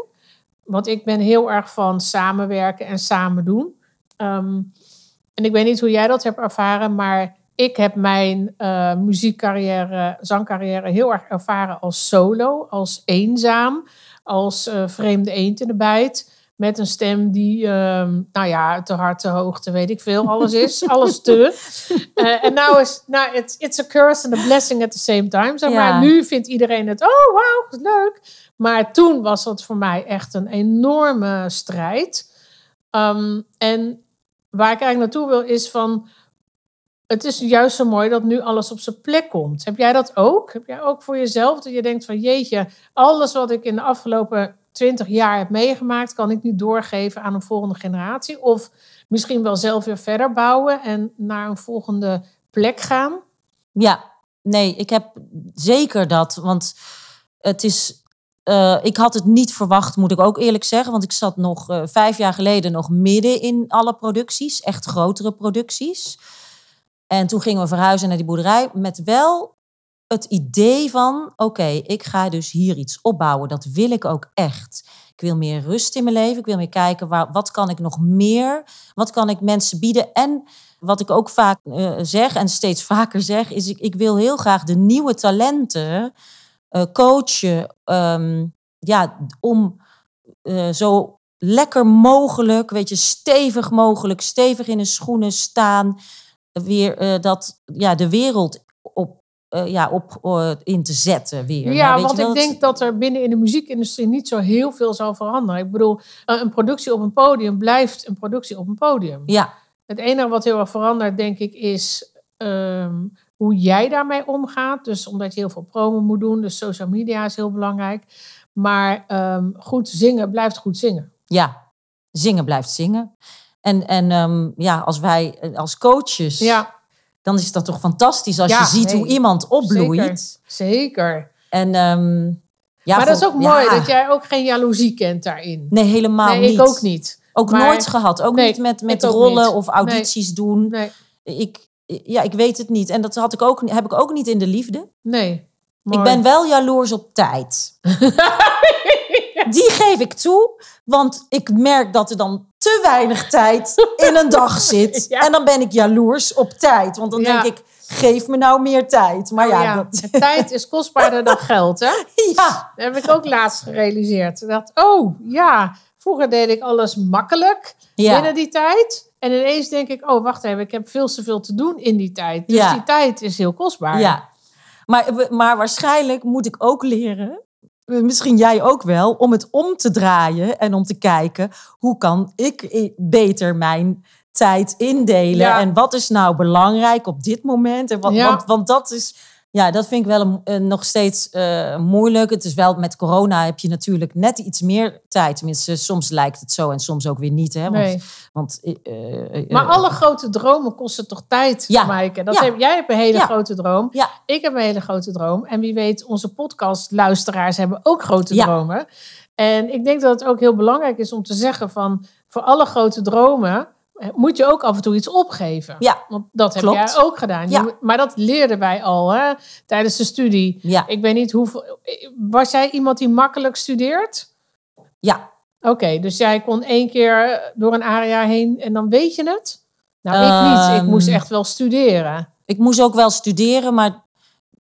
[SPEAKER 3] Want ik ben heel erg van samenwerken en samen doen. Ehm, en ik weet niet hoe jij dat hebt ervaren, maar ik heb mijn eh, muziekcarrière, zangcarrière heel erg ervaren als solo, als eenzaam, als eh, vreemde eend in de bijt. Met een stem die, ehm, nou ja, te hard, te hoog, te weet ik veel, alles is. alles te. Eh, En nou is, nou, it's, it's a curse and a blessing at the same time. Zeg
[SPEAKER 5] Ja.
[SPEAKER 3] maar nu vindt iedereen het, oh wauw, wat leuk. Maar toen was dat voor mij echt een enorme strijd. Ehm, en waar ik eigenlijk naartoe wil is van, het is juist zo mooi dat nu alles op zijn plek komt. Heb jij dat ook? Heb jij ook voor jezelf dat je denkt van, jeetje, alles wat ik in de afgelopen twintig jaar heb meegemaakt, kan ik nu doorgeven aan een volgende generatie? Of misschien wel zelf weer verder bouwen en naar een volgende plek gaan?
[SPEAKER 5] Ja, nee, ik heb zeker dat. Want het is. Eh, ik had het niet verwacht, moet ik ook eerlijk zeggen. Want ik zat nog eh, vijf jaar geleden nog midden in alle producties, echt grotere producties. En toen gingen we verhuizen naar die boerderij met wel het idee van: oké, ik ga dus hier iets opbouwen. Dat wil ik ook echt. Ik wil meer rust in mijn leven. Ik wil meer kijken waar, wat kan ik nog meer? Wat kan ik mensen bieden? En wat ik ook vaak eh, zeg en steeds vaker zeg, is ik, ik wil heel graag de nieuwe talenten eh, coachen. ehm, ja, om eh, zo lekker mogelijk, weet je, stevig mogelijk, stevig in hun schoenen staan. Weer eh, dat, ja, de wereld op, ja, op in te zetten weer.
[SPEAKER 3] Ja,
[SPEAKER 5] je
[SPEAKER 3] want ik denk dat er binnen in de muziekindustrie niet zo heel veel zal veranderen. Ik bedoel, een productie op een podium blijft een productie op een podium.
[SPEAKER 5] Ja,
[SPEAKER 3] Het enige wat heel erg verandert, denk ik, is ehm, hoe jij daarmee omgaat. Dus omdat je heel veel promo moet doen. Dus social media is heel belangrijk. Maar ehm, goed zingen blijft goed zingen.
[SPEAKER 5] Ja, zingen blijft zingen. En, en ehm, ja, als wij als coaches,
[SPEAKER 3] Ja,
[SPEAKER 5] dan is dat toch fantastisch als
[SPEAKER 3] Ja,
[SPEAKER 5] je ziet
[SPEAKER 3] nee,
[SPEAKER 5] hoe iemand opbloeit.
[SPEAKER 3] zeker. zeker.
[SPEAKER 5] En, ehm, ja,
[SPEAKER 3] maar dat is ook mooi
[SPEAKER 5] ja.
[SPEAKER 3] dat jij ook geen jaloezie kent daarin.
[SPEAKER 5] Nee, helemaal
[SPEAKER 3] nee,
[SPEAKER 5] niet.
[SPEAKER 3] ik ook niet.
[SPEAKER 5] Ook
[SPEAKER 3] Maar-
[SPEAKER 5] nooit gehad. Ook
[SPEAKER 3] Nee,
[SPEAKER 5] niet met, met rollen
[SPEAKER 3] niet.
[SPEAKER 5] of audities doen.
[SPEAKER 3] Nee,
[SPEAKER 5] Ik, ja, ik weet het niet. En dat had ik ook, heb ik ook niet in de liefde.
[SPEAKER 3] nee.
[SPEAKER 5] Ik ben wel jaloers op tijd. Die geef ik toe, want ik merk dat er dan te weinig tijd in een dag zit.
[SPEAKER 3] Ja.
[SPEAKER 5] En dan ben ik jaloers op tijd. Want dan
[SPEAKER 3] Ja.
[SPEAKER 5] denk ik, geef me nou meer tijd. Maar ja,
[SPEAKER 3] Oh ja,
[SPEAKER 5] dat,
[SPEAKER 3] Tijd is kostbaarder dan geld, hè?
[SPEAKER 5] ja,
[SPEAKER 3] Dat heb ik ook laatst gerealiseerd. Dacht, oh ja, vroeger deed ik alles makkelijk binnen die tijd. En ineens denk ik, oh wacht even, ik heb veel te veel te doen in die tijd. Dus
[SPEAKER 5] Ja.
[SPEAKER 3] die tijd is heel kostbaar.
[SPEAKER 5] ja. Maar, maar waarschijnlijk moet ik ook leren, misschien jij ook wel, om het om te draaien en om te kijken hoe kan ik beter mijn tijd indelen
[SPEAKER 3] Ja.
[SPEAKER 5] en wat is nou belangrijk op dit moment. En wat,
[SPEAKER 3] Ja.
[SPEAKER 5] want, want dat is, ja, dat vind ik wel een, een- nog steeds eh, moeilijk. Het is wel met corona heb je natuurlijk net iets meer tijd. Tenminste, soms lijkt het zo en soms ook weer niet. Hè? Want,
[SPEAKER 3] Nee.
[SPEAKER 5] want, eh, eh,
[SPEAKER 3] Maar
[SPEAKER 5] eh,
[SPEAKER 3] alle grote dromen kosten toch tijd,
[SPEAKER 5] Ja.
[SPEAKER 3] Maaike? Dat
[SPEAKER 5] Ja.
[SPEAKER 3] heb, jij hebt een hele
[SPEAKER 5] Ja.
[SPEAKER 3] grote droom.
[SPEAKER 5] Ja.
[SPEAKER 3] Ik heb een hele grote droom. En wie weet, onze podcastluisteraars hebben ook grote
[SPEAKER 5] Ja.
[SPEAKER 3] dromen. En ik denk dat het ook heel belangrijk is om te zeggen van... voor alle grote dromen eh, moet je ook af en toe iets opgeven.
[SPEAKER 5] Ja,
[SPEAKER 3] Want dat heb
[SPEAKER 5] klopt.
[SPEAKER 3] jij ook gedaan.
[SPEAKER 5] Ja.
[SPEAKER 3] maar dat leerden wij al hè, tijdens de studie.
[SPEAKER 5] ja,
[SPEAKER 3] Ik weet niet hoeveel... Was jij iemand die makkelijk studeert?
[SPEAKER 5] ja.
[SPEAKER 3] Oké, dus jij kon één keer door een area heen en dan weet je het? Nou, ik niet. Ik
[SPEAKER 5] Ehm,
[SPEAKER 3] moest echt wel studeren.
[SPEAKER 5] Ik moest ook wel studeren, maar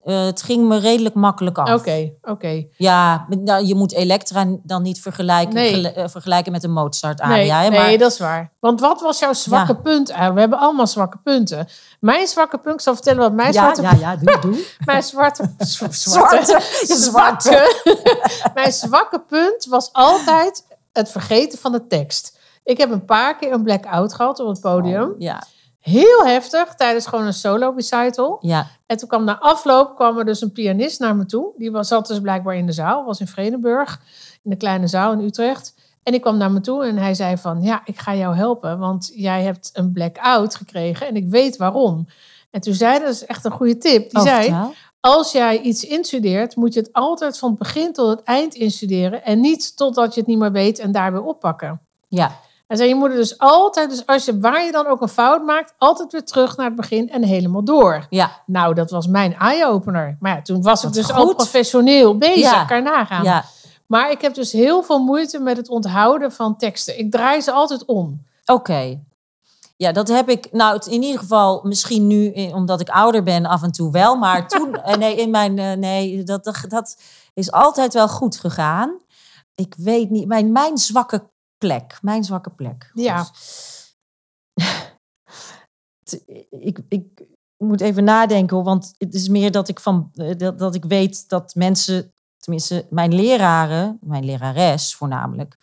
[SPEAKER 5] eh, het ging me redelijk makkelijk af.
[SPEAKER 3] Oké, oké.
[SPEAKER 5] Ja, nou, je moet Elektra dan niet vergelijken,
[SPEAKER 3] Nee.
[SPEAKER 5] eh, vergelijken met een Mozart
[SPEAKER 3] Nee,
[SPEAKER 5] hè,
[SPEAKER 3] nee,
[SPEAKER 5] maar,
[SPEAKER 3] dat is waar. Want wat was jouw zwakke
[SPEAKER 5] Ja.
[SPEAKER 3] punt? Ah, we hebben allemaal zwakke punten. Mijn zwakke punt, ik zal vertellen wat mijn
[SPEAKER 5] ja,
[SPEAKER 3] zwarte
[SPEAKER 5] ja, ja, doe, doe.
[SPEAKER 3] Mijn zwarte,
[SPEAKER 5] Zwarte, zwarte.
[SPEAKER 3] zwakke, mijn zwakke punt was altijd het vergeten van de tekst. Ik heb een paar keer een blackout gehad op het podium.
[SPEAKER 5] Ja,
[SPEAKER 3] Heel heftig, tijdens gewoon een solo recital.
[SPEAKER 5] ja,
[SPEAKER 3] En toen kwam na afloop kwam er dus een pianist naar me toe. Die was, zat dus blijkbaar in de zaal, was in Vredenburg, in de kleine zaal in Utrecht. En ik kwam naar me toe en hij zei van, ja, ik ga jou helpen, want jij hebt een blackout gekregen en ik weet waarom. En toen zei dat is echt een goede tip. Die
[SPEAKER 5] Oh,
[SPEAKER 3] zei, als jij iets instudeert, moet je het altijd van het begin tot het eind instuderen en niet totdat je het niet meer weet en daar weer oppakken.
[SPEAKER 5] ja,
[SPEAKER 3] Hij zei, je moet er dus altijd, dus als je, waar je dan ook een fout maakt, altijd weer terug naar het begin en helemaal door.
[SPEAKER 5] ja,
[SPEAKER 3] Nou, dat was mijn eye-opener. Maar ja, toen was ik dus
[SPEAKER 5] goed.
[SPEAKER 3] al professioneel bezig,
[SPEAKER 5] Ja.
[SPEAKER 3] kan nagaan.
[SPEAKER 5] ja.
[SPEAKER 3] Maar ik heb dus heel veel moeite met het onthouden van teksten. Ik draai ze altijd om.
[SPEAKER 5] Oké. Ja, dat heb ik, nou in ieder geval misschien nu, eh, omdat ik ouder ben, af en toe wel. Maar toen, eh, nee, in mijn, eh, nee dat, dat, dat is altijd wel goed gegaan. Ik weet niet, mijn, mijn zwakke plek, mijn zwakke plek.
[SPEAKER 3] Ja.
[SPEAKER 5] Ik, ik moet even nadenken, hoor, want het is meer dat ik, van, eh, dat, dat ik weet dat mensen, tenminste mijn leraren, mijn lerares voornamelijk,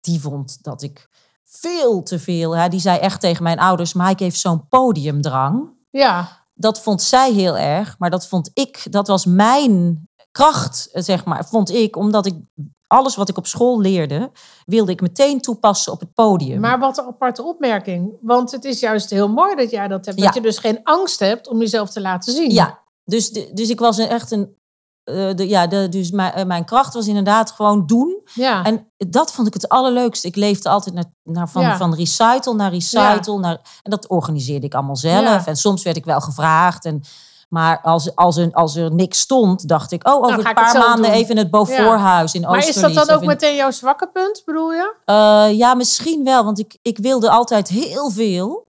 [SPEAKER 5] die vond dat ik veel te veel. Hè, die zei echt tegen mijn ouders: Mike heeft zo'n podiumdrang.
[SPEAKER 3] Ja,
[SPEAKER 5] Dat vond zij heel erg, maar dat vond ik, dat was mijn kracht, eh, zeg maar, vond ik, omdat ik alles wat ik op school leerde, wilde ik meteen toepassen op het podium.
[SPEAKER 3] maar wat een aparte opmerking. Want het is juist heel mooi dat jij dat hebt.
[SPEAKER 5] Ja.
[SPEAKER 3] Dat je dus geen angst hebt om jezelf te laten zien.
[SPEAKER 5] Ja, dus, dus ik was echt een. eh, de, ja, de, dus mijn, eh, mijn kracht was inderdaad gewoon doen.
[SPEAKER 3] Ja,
[SPEAKER 5] En dat vond ik het allerleukste. Ik leefde altijd naar, naar van,
[SPEAKER 3] Ja.
[SPEAKER 5] van recital naar recital. Naar, en dat organiseerde ik allemaal zelf. En soms werd ik wel gevraagd. En, maar als, als, er, als er niks stond, dacht ik... oh, over
[SPEAKER 3] ga
[SPEAKER 5] een paar maanden
[SPEAKER 3] doen.
[SPEAKER 5] even het Beauforthuis in
[SPEAKER 3] maar is dat dan ook
[SPEAKER 5] in-
[SPEAKER 3] meteen jouw zwakke punt, bedoel je?
[SPEAKER 5] Eh, ja, misschien wel. Want ik, ik wilde altijd heel veel.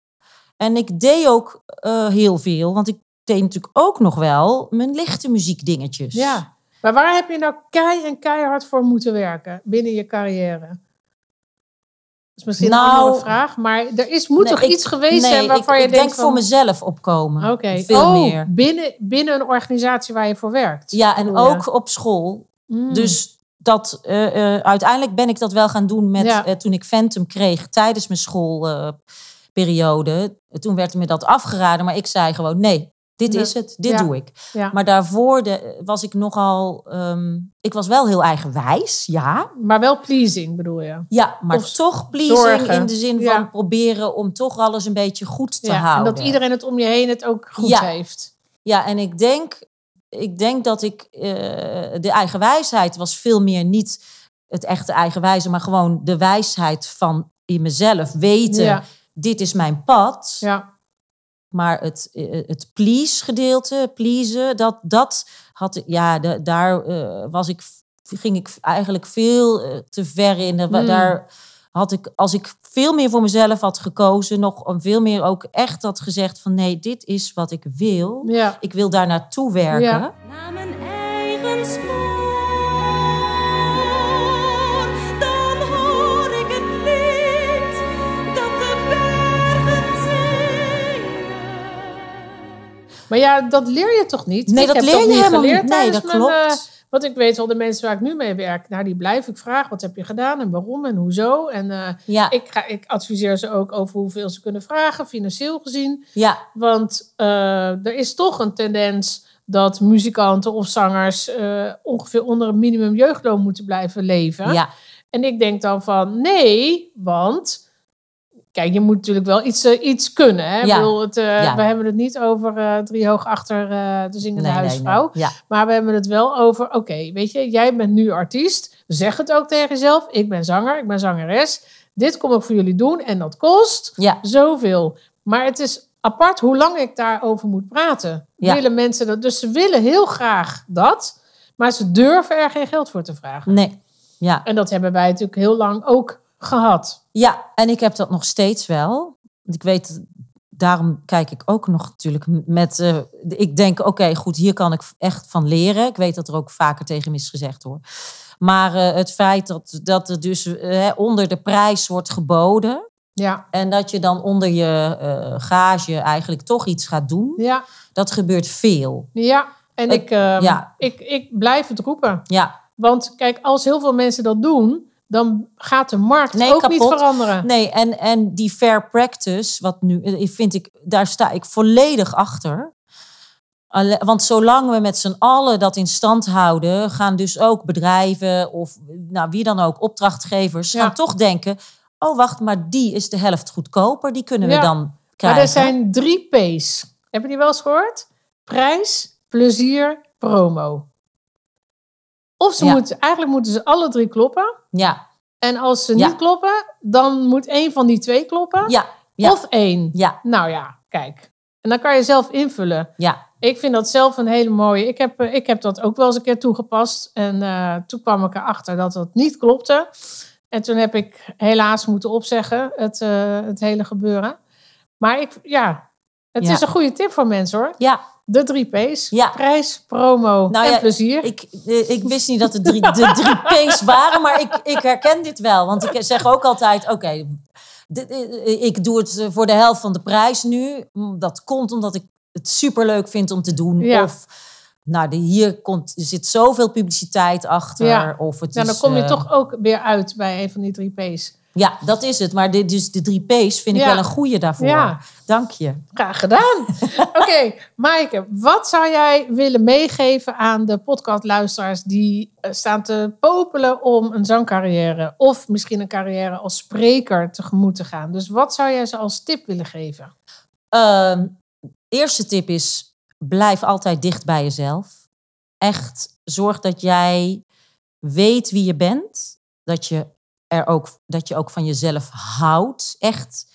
[SPEAKER 5] En ik deed ook eh, heel veel. Want ik deed natuurlijk ook nog wel mijn lichte muziekdingetjes.
[SPEAKER 3] Ja. Maar waar heb je nou kei en keihard voor moeten werken binnen je carrière? Dat is misschien een
[SPEAKER 5] Nou,
[SPEAKER 3] andere vraag, maar er is, moet
[SPEAKER 5] Nee,
[SPEAKER 3] toch
[SPEAKER 5] ik-
[SPEAKER 3] iets geweest
[SPEAKER 5] nee,
[SPEAKER 3] zijn waarvan
[SPEAKER 5] ik,
[SPEAKER 3] je
[SPEAKER 5] ik
[SPEAKER 3] denkt
[SPEAKER 5] denk
[SPEAKER 3] van...
[SPEAKER 5] voor mezelf opkomen.
[SPEAKER 3] Oké,
[SPEAKER 5] Veel
[SPEAKER 3] oh,
[SPEAKER 5] meer.
[SPEAKER 3] Binnen, binnen een organisatie waar je voor werkt.
[SPEAKER 5] Ja, en ook op school.
[SPEAKER 3] Mm.
[SPEAKER 5] Dus dat, eh, eh, uiteindelijk ben ik dat wel gaan doen met,
[SPEAKER 3] Ja.
[SPEAKER 5] eh, toen ik Phantom kreeg tijdens mijn school. eh, periode. Toen werd me dat afgeraden, maar ik zei gewoon nee. Dit is het, dit
[SPEAKER 3] Ja.
[SPEAKER 5] doe ik.
[SPEAKER 3] Ja.
[SPEAKER 5] Maar daarvoor de, was ik nogal... ehm, ik was wel heel eigenwijs, ja.
[SPEAKER 3] Maar wel pleasing bedoel je.
[SPEAKER 5] Ja, maar
[SPEAKER 3] Of
[SPEAKER 5] toch pleasing
[SPEAKER 3] zorgen.
[SPEAKER 5] in de zin van proberen om toch alles een beetje goed te
[SPEAKER 3] Ja, en dat iedereen het om je heen het ook goed heeft.
[SPEAKER 5] Ja, en ik denk, ik denk dat ik eh, de eigen wijsheid was veel meer niet het echte eigenwijze, maar gewoon de wijsheid van in mezelf weten, dit is mijn pad.
[SPEAKER 3] Ja.
[SPEAKER 5] Maar het, eh, het please gedeelte, pleasen, dat, dat had ik, ja, de- daar eh, was ik, ging ik eigenlijk veel eh, te ver in.
[SPEAKER 3] Hmm.
[SPEAKER 5] Daar had ik, als ik veel meer voor mezelf had gekozen, nog veel meer ook echt had gezegd van nee, dit is wat ik wil.
[SPEAKER 3] Ja.
[SPEAKER 5] Ik wil daar naartoe werken.
[SPEAKER 3] Ja.
[SPEAKER 4] naar mijn eigen spoor.
[SPEAKER 3] Maar ja, dat leer je toch niet?
[SPEAKER 5] Nee,
[SPEAKER 3] Ik
[SPEAKER 5] dat
[SPEAKER 3] heb
[SPEAKER 5] leer je
[SPEAKER 3] niet
[SPEAKER 5] helemaal
[SPEAKER 3] geleerd
[SPEAKER 5] niet. Nee, dat
[SPEAKER 3] mijn,
[SPEAKER 5] klopt.
[SPEAKER 3] eh, want ik weet wel, de mensen waar ik nu mee werk, nou, die blijf ik vragen. Wat heb je gedaan en waarom en hoezo? En eh,
[SPEAKER 5] Ja,
[SPEAKER 3] ik, ga, ik adviseer ze ook over hoeveel ze kunnen vragen, financieel gezien.
[SPEAKER 5] ja,
[SPEAKER 3] Want eh, er is toch een tendens dat muzikanten of zangers eh, ongeveer onder een minimum jeugdloon moeten blijven leven.
[SPEAKER 5] ja,
[SPEAKER 3] En ik denk dan van nee, want kijk, je moet natuurlijk wel iets, eh, iets kunnen. Hè? Ik bedoel, het, eh,
[SPEAKER 5] Ja.
[SPEAKER 3] We hebben het niet over eh, drie hoog achter de zingende huisvrouw.
[SPEAKER 5] Ja,
[SPEAKER 3] Maar we hebben het wel over, oké, weet je, jij bent nu artiest. Zeg het ook tegen jezelf. Ik ben zanger, ik ben zangeres. Dit kom ik voor jullie doen en dat kost zoveel. Maar het is apart hoe lang ik daarover moet praten. Willen mensen dat? Dus ze willen heel graag dat, maar ze durven er geen geld voor te vragen.
[SPEAKER 5] nee, ja.
[SPEAKER 3] En dat hebben wij natuurlijk heel lang ook gehad.
[SPEAKER 5] Ja, en ik heb dat nog steeds wel. Want ik weet, daarom kijk ik ook nog natuurlijk met. eh, ik denk, oké, goed, hier kan ik echt van leren. Ik weet dat er ook vaker tegen me is gezegd hoor. Maar eh, het feit dat, dat er dus eh, onder de prijs wordt geboden.
[SPEAKER 3] Ja,
[SPEAKER 5] En dat je dan onder je gage eigenlijk toch iets gaat doen.
[SPEAKER 3] ja,
[SPEAKER 5] Dat gebeurt veel.
[SPEAKER 3] ja. En ik, ehm,
[SPEAKER 5] ja.
[SPEAKER 3] ik, ik blijf het roepen.
[SPEAKER 5] Ja,
[SPEAKER 3] Want kijk, als heel veel mensen dat doen, dan gaat de markt
[SPEAKER 5] Nee,
[SPEAKER 3] ook niet veranderen.
[SPEAKER 5] Nee, en, en die fair practice, wat nu, vind ik, daar sta ik volledig achter. Want zolang we met z'n allen dat in stand houden, gaan dus ook bedrijven of nou, wie dan ook, opdrachtgevers,
[SPEAKER 3] Ja.
[SPEAKER 5] gaan toch denken: oh wacht, maar die is de helft goedkoper, die kunnen we dan
[SPEAKER 3] Maar
[SPEAKER 5] krijgen.
[SPEAKER 3] er zijn drie P's. Heb je die wel eens gehoord? Prijs, plezier, promo. Of ze
[SPEAKER 5] Ja.
[SPEAKER 3] moeten, eigenlijk moeten ze alle drie kloppen.
[SPEAKER 5] Ja,
[SPEAKER 3] En als ze
[SPEAKER 5] Ja.
[SPEAKER 3] niet kloppen, dan moet één van die twee kloppen.
[SPEAKER 5] ja, ja,
[SPEAKER 3] Of één.
[SPEAKER 5] ja,
[SPEAKER 3] Nou ja, kijk. En dan kan je zelf invullen.
[SPEAKER 5] ja,
[SPEAKER 3] Ik vind dat zelf een hele mooie. Ik heb, eh, ik heb dat ook wel eens een keer toegepast. En eh, toen kwam ik erachter dat dat niet klopte. En toen heb ik helaas moeten opzeggen, het, eh, het hele gebeuren. Maar ik, ja, het is een goede tip voor mensen hoor.
[SPEAKER 5] ja.
[SPEAKER 3] De drie P's.
[SPEAKER 5] Ja.
[SPEAKER 3] Prijs, promo
[SPEAKER 5] Nou
[SPEAKER 3] en
[SPEAKER 5] ja,
[SPEAKER 3] plezier.
[SPEAKER 5] Ik, eh, ik wist niet dat het drie, de drie P's waren, maar ik, ik herken dit wel. Want ik zeg ook altijd, oké, dit- eh, ik doe het eh, voor de helft van de prijs nu. Dat komt omdat ik het superleuk vind om te doen.
[SPEAKER 3] Ja.
[SPEAKER 5] Of, nou, de, hier komt, er zit zoveel publiciteit achter.
[SPEAKER 3] Ja.
[SPEAKER 5] Of het
[SPEAKER 3] nou, dan
[SPEAKER 5] is,
[SPEAKER 3] kom je
[SPEAKER 5] eh,
[SPEAKER 3] toch ook weer uit bij een van die drie P's.
[SPEAKER 5] Ja, dat is het. Maar dit, dus de drie P's vind ik
[SPEAKER 3] Ja.
[SPEAKER 5] wel een goede daarvoor.
[SPEAKER 3] Ja.
[SPEAKER 5] Dank je.
[SPEAKER 3] Graag gedaan. Oké, Maaike, wat zou jij willen meegeven aan de podcastluisteraars die eh, staan te popelen om een zangcarrière of misschien een carrière als spreker tegemoet te gaan? Dus wat zou jij ze als tip willen geven?
[SPEAKER 5] Ehm, eerste tip is: blijf altijd dicht bij jezelf. Echt, zorg dat jij weet wie je bent. Dat je er ook, dat je ook van jezelf houdt. Echt.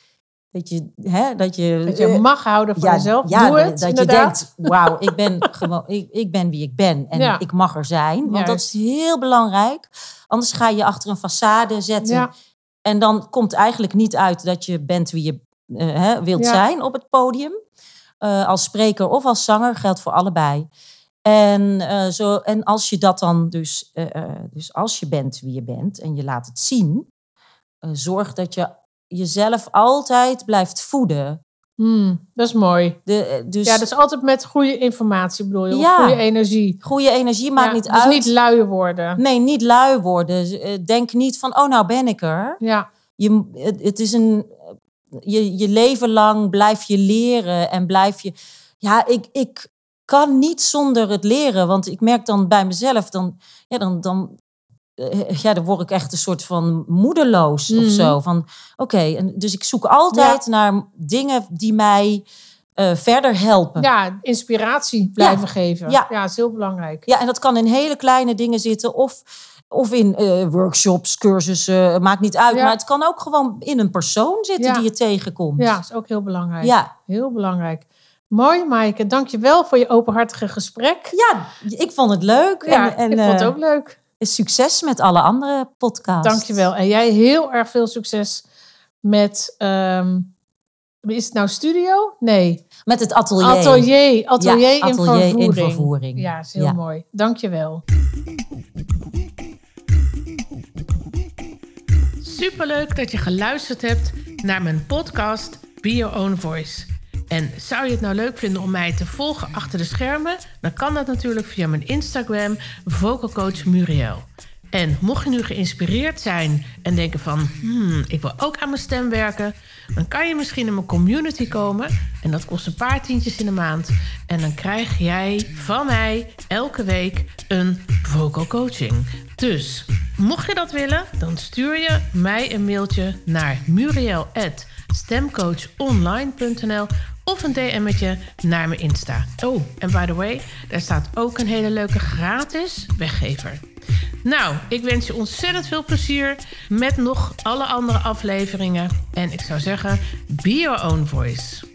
[SPEAKER 5] Dat je, hè, dat je,
[SPEAKER 3] Dat je mag houden van
[SPEAKER 5] ja,
[SPEAKER 3] jezelf.
[SPEAKER 5] ja,
[SPEAKER 3] Doe
[SPEAKER 5] dat-
[SPEAKER 3] het,
[SPEAKER 5] dat
[SPEAKER 3] inderdaad.
[SPEAKER 5] je denkt, wauw, ik ben gewoon, ik, ik ben wie ik ben en
[SPEAKER 3] Ja.
[SPEAKER 5] ik mag er zijn. Want dat is heel belangrijk. Anders ga je achter een façade zetten. En dan komt eigenlijk niet uit dat je bent wie je eh, hè, wilt zijn op het podium. Eh, als spreker of als zanger geldt voor allebei. En, eh, zo, en als je dat dan dus, eh, eh, dus als je bent wie je bent en je laat het zien, zorg dat je jezelf altijd blijft voeden.
[SPEAKER 3] Hmm, dat is mooi.
[SPEAKER 5] De, dus
[SPEAKER 3] Ja, dus altijd met goede informatie bedoel je, of
[SPEAKER 5] Ja.
[SPEAKER 3] goede energie.
[SPEAKER 5] goede energie maakt
[SPEAKER 3] Ja,
[SPEAKER 5] niet
[SPEAKER 3] dus
[SPEAKER 5] uit.
[SPEAKER 3] niet lui worden.
[SPEAKER 5] Nee, niet lui worden. Denk niet van, oh nou ben ik er.
[SPEAKER 3] Ja,
[SPEAKER 5] Je, het, het is een, je, je leven lang blijf je leren en blijf je. Ja, ik, ik kan niet zonder het leren. Want ik merk dan bij mezelf, dan, ja, dan, dan, eh, ja, dan word ik echt een soort van moedeloos of
[SPEAKER 6] Mhm.
[SPEAKER 5] zo. Van oké, en dus ik zoek altijd naar dingen die mij eh, verder helpen.
[SPEAKER 6] Ja, inspiratie blijven geven.
[SPEAKER 5] Ja.
[SPEAKER 6] ja, is heel belangrijk.
[SPEAKER 5] Ja, en dat kan in hele kleine dingen zitten. Of, of in eh, workshops, cursussen, maakt niet uit.
[SPEAKER 6] Ja.
[SPEAKER 5] Maar het kan ook gewoon in een persoon zitten
[SPEAKER 6] Ja.
[SPEAKER 5] die je tegenkomt.
[SPEAKER 6] Ja, is ook heel belangrijk.
[SPEAKER 5] ja.
[SPEAKER 6] Heel belangrijk. Mooi, Maaike. Dank je wel voor je openhartige gesprek.
[SPEAKER 5] Ja, ik vond het leuk.
[SPEAKER 6] Ja,
[SPEAKER 5] en en
[SPEAKER 6] ik vond het
[SPEAKER 5] eh,
[SPEAKER 6] ook leuk.
[SPEAKER 5] succes met alle andere podcasts.
[SPEAKER 6] Dank je wel. En jij heel erg veel succes met... ehm, is het nou studio? Nee.
[SPEAKER 5] Met het atelier.
[SPEAKER 6] Atelier. Atelier,
[SPEAKER 5] Ja,
[SPEAKER 6] in,
[SPEAKER 5] atelier in
[SPEAKER 6] vervoering.
[SPEAKER 5] vervoering.
[SPEAKER 6] Ja, is heel
[SPEAKER 5] Ja.
[SPEAKER 6] mooi. Dank je wel.
[SPEAKER 3] Superleuk dat je geluisterd hebt naar mijn podcast Be Your Own Voice. En zou je het nou leuk vinden om mij te volgen achter de schermen? Dan kan dat natuurlijk via mijn Instagram, Vocal Coach Muriel. En mocht je nu geïnspireerd zijn en denken van... Hmm, ik wil ook aan mijn stem werken... dan kan je misschien in mijn community komen. En dat kost een paar tientjes in de maand. En dan krijg jij van mij elke week een vocal coaching. Dus mocht je dat willen, dan stuur je mij een mailtje naar muriel.stemcoachonline.nl of een DM'tje naar mijn Insta. Oh, en by the way, daar staat ook een hele leuke gratis weggever. Nou, ik wens je ontzettend veel plezier met nog alle andere afleveringen. En ik zou zeggen, be your own voice.